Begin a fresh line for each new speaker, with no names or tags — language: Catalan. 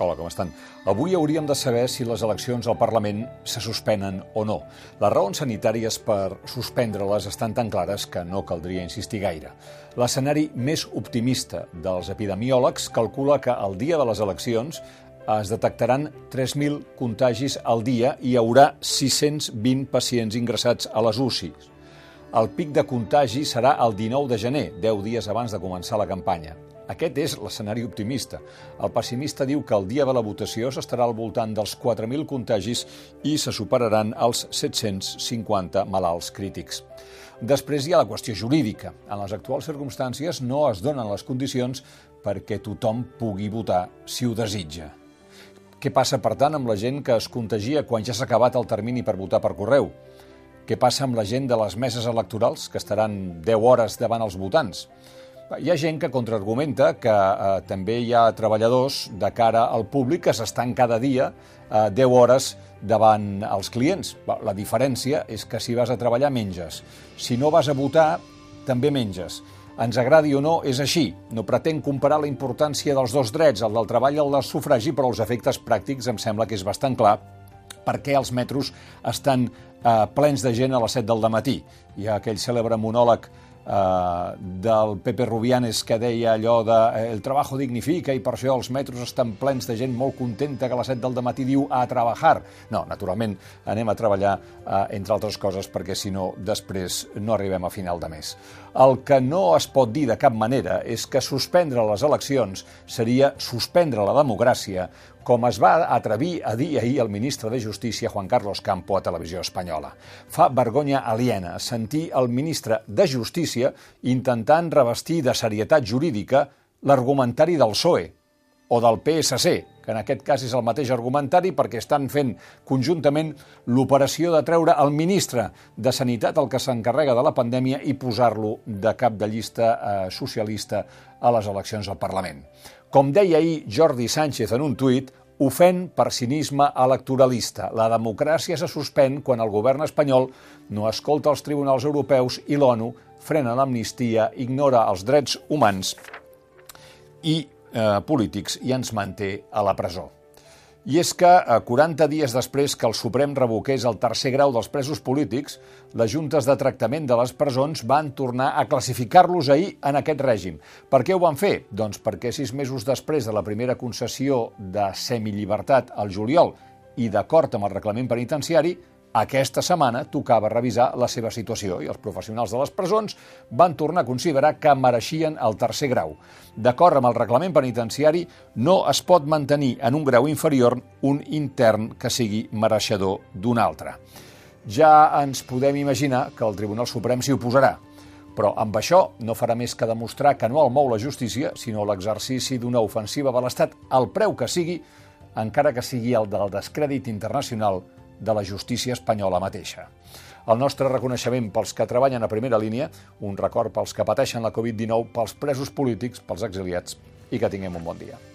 Hola, com estan? Avui hauríem de saber si les eleccions al Parlament se suspenen o no. Les raons sanitàries per suspendre-les estan tan clares que no caldria insistir gaire. L'escenari més optimista dels epidemiòlegs calcula que el dia de les eleccions es detectaran 3.000 contagis al dia i hi haurà 620 pacients ingressats a les UCIs. El pic de contagi serà el 19 de gener, 10 dies abans de començar la campanya. Aquest és l'escenari optimista. El pessimista diu que el dia de la votació s'estarà al voltant dels 4.000 contagis i se superaran els 750 malalts crítics. Després hi ha la qüestió jurídica. En les actuals circumstàncies no es donen les condicions perquè tothom pugui votar si ho desitja. Què passa, per tant, amb la gent que es contagia quan ja s'ha acabat el termini per votar per correu? Què passa amb la gent de les meses electorals, que estaran 10 hores davant els votants? Hi ha gent que contraargumenta que eh, també hi ha treballadors de cara al públic que s'estan cada dia eh, 10 hores davant els clients. La diferència és que si vas a treballar menges. Si no vas a votar, també menges. Ens agradi o no, és així. No pretenc comparar la importància dels dos drets, el del treball i el del sufragi, però els efectes pràctics em sembla que és bastant clar perquè els metros estan eh, plens de gent a les 7 del matí. Hi ha aquell cèlebre monòleg eh, del Pepe Rubianes que deia allò de eh, el trabajo dignifica i per això els metros estan plens de gent molt contenta que a les 7 del matí diu a treballar. No, naturalment anem a treballar eh, entre altres coses perquè si no després no arribem a final de mes. El que no es pot dir de cap manera és que suspendre les eleccions seria suspendre la democràcia com es va atrevir a dir ahir el ministre de Justícia, Juan Carlos Campo, a Televisió Espanyola. Fa vergonya aliena sentir el ministre de Justícia intentant revestir de serietat jurídica l'argumentari del PSOE o del PSC, que en aquest cas és el mateix argumentari perquè estan fent conjuntament l'operació de treure el ministre de Sanitat, el que s'encarrega de la pandèmia, i posar-lo de cap de llista eh, socialista a les eleccions al Parlament. Com deia ahir Jordi Sánchez en un tuit, ho fent per cinisme electoralista. La democràcia se suspèn quan el govern espanyol no escolta els tribunals europeus i l'ONU, frena l'amnistia, ignora els drets humans i eh, polítics i ens manté a la presó. I és que, 40 eh, dies després que el Suprem revoqués el tercer grau dels presos polítics, les juntes de tractament de les presons van tornar a classificar-los ahir en aquest règim. Per què ho van fer? Doncs perquè sis mesos després de la primera concessió de semillibertat al juliol i d'acord amb el reglament penitenciari, aquesta setmana tocava revisar la seva situació i els professionals de les presons van tornar a considerar que mereixien el tercer grau. D'acord amb el reglament penitenciari, no es pot mantenir en un grau inferior un intern que sigui mereixedor d'un altre. Ja ens podem imaginar que el Tribunal Suprem s'hi oposarà, però amb això no farà més que demostrar que no el mou la justícia, sinó l'exercici d'una ofensiva de l'Estat al preu que sigui, encara que sigui el del descrèdit internacional de la justícia espanyola mateixa. El nostre reconeixement pels que treballen a primera línia, un record pels que pateixen la Covid-19, pels presos polítics, pels exiliats i que tinguem un bon dia.